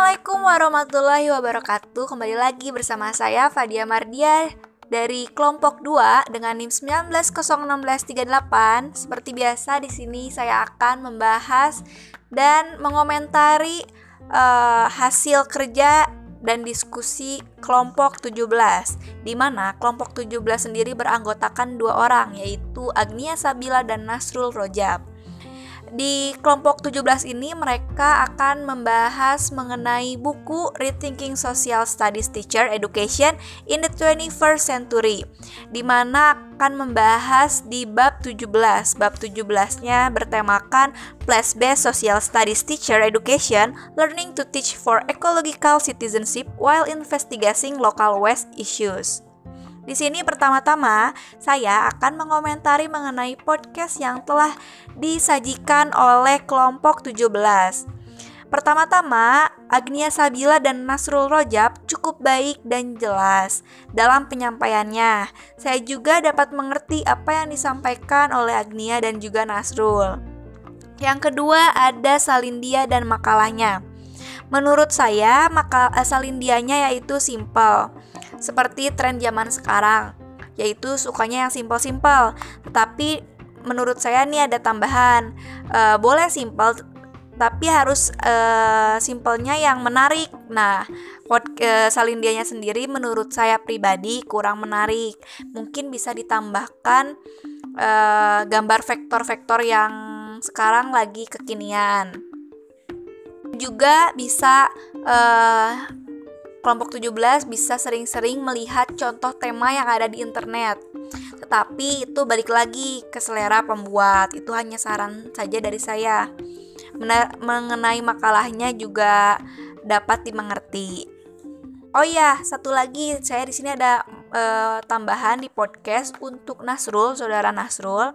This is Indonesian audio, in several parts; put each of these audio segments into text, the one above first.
Assalamualaikum warahmatullahi wabarakatuh. Kembali lagi bersama saya Fadia Mardia dari kelompok 2 dengan NIM 191638. Seperti biasa di sini saya akan membahas dan mengomentari uh, hasil kerja dan diskusi kelompok 17 di mana kelompok 17 sendiri beranggotakan dua orang yaitu Agnia Sabila dan Nasrul Rojab. Di kelompok 17 ini mereka akan membahas mengenai buku Rethinking Social Studies Teacher Education in the 21st Century di mana akan membahas di bab 17. Bab 17-nya bertemakan Place-Based Social Studies Teacher Education Learning to Teach for Ecological Citizenship while Investigating Local Waste Issues. Di sini pertama-tama saya akan mengomentari mengenai podcast yang telah disajikan oleh kelompok 17. Pertama-tama, Agnia Sabila dan Nasrul Rojab cukup baik dan jelas dalam penyampaiannya. Saya juga dapat mengerti apa yang disampaikan oleh Agnia dan juga Nasrul. Yang kedua ada Salindia dan makalahnya. Menurut saya, maka Salindianya yaitu simple seperti tren zaman sekarang, yaitu sukanya yang simpel-simpel. Tetapi menurut saya nih ada tambahan, e, boleh simpel tapi harus e, simpelnya yang menarik. Nah, pod, e, salindianya sendiri menurut saya pribadi kurang menarik. Mungkin bisa ditambahkan e, gambar vektor-vektor yang sekarang lagi kekinian. Juga bisa e, Kelompok 17 bisa sering-sering melihat contoh tema yang ada di internet. Tetapi itu balik lagi ke selera pembuat. Itu hanya saran saja dari saya. mengenai makalahnya juga dapat dimengerti. Oh iya, satu lagi saya di sini ada e, tambahan di podcast untuk Nasrul, saudara Nasrul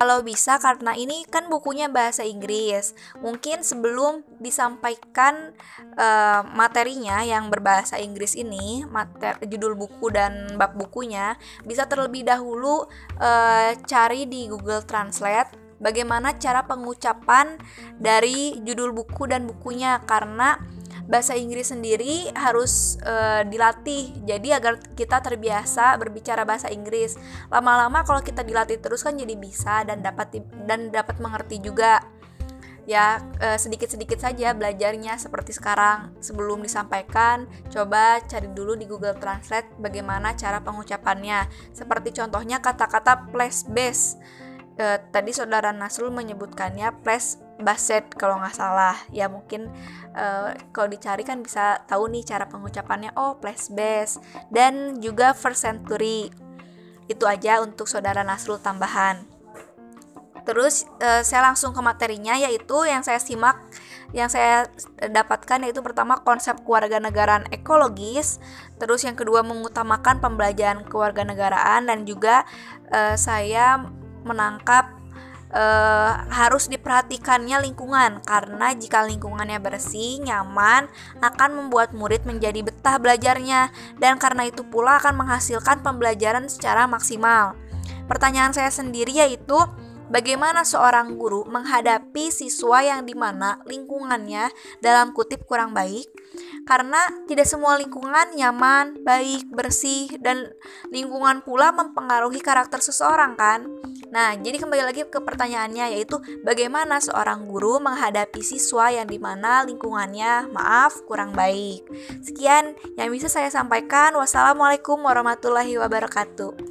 kalau bisa karena ini kan bukunya bahasa Inggris. Mungkin sebelum disampaikan uh, materinya yang berbahasa Inggris ini, materi judul buku dan bab bukunya, bisa terlebih dahulu uh, cari di Google Translate bagaimana cara pengucapan dari judul buku dan bukunya karena bahasa Inggris sendiri harus uh, dilatih. Jadi agar kita terbiasa berbicara bahasa Inggris. Lama-lama kalau kita dilatih terus kan jadi bisa dan dapat dan dapat mengerti juga. Ya uh, sedikit-sedikit saja belajarnya seperti sekarang. Sebelum disampaikan coba cari dulu di Google Translate bagaimana cara pengucapannya. Seperti contohnya kata-kata place base uh, tadi saudara Nasrul menyebutkannya place Baset kalau nggak salah. Ya mungkin uh, kalau dicari kan bisa tahu nih cara pengucapannya. Oh place base dan juga first century. Itu aja untuk saudara Nasrul tambahan. Terus uh, saya langsung ke materinya yaitu yang saya simak yang saya dapatkan yaitu pertama konsep kewarganegaraan ekologis, terus yang kedua mengutamakan pembelajaran kewarganegaraan. Dan juga uh, saya menangkap uh, harus diperhatikannya lingkungan karena jika lingkungannya bersih, nyaman akan membuat murid menjadi betah belajarnya dan karena itu pula akan menghasilkan pembelajaran secara maksimal. Pertanyaan saya sendiri yaitu bagaimana seorang guru menghadapi siswa yang di mana lingkungannya dalam kutip kurang baik karena tidak semua lingkungan nyaman, baik, bersih, dan lingkungan pula mempengaruhi karakter seseorang kan. Nah, jadi kembali lagi ke pertanyaannya yaitu bagaimana seorang guru menghadapi siswa yang di mana lingkungannya maaf kurang baik. Sekian yang bisa saya sampaikan. Wassalamualaikum warahmatullahi wabarakatuh.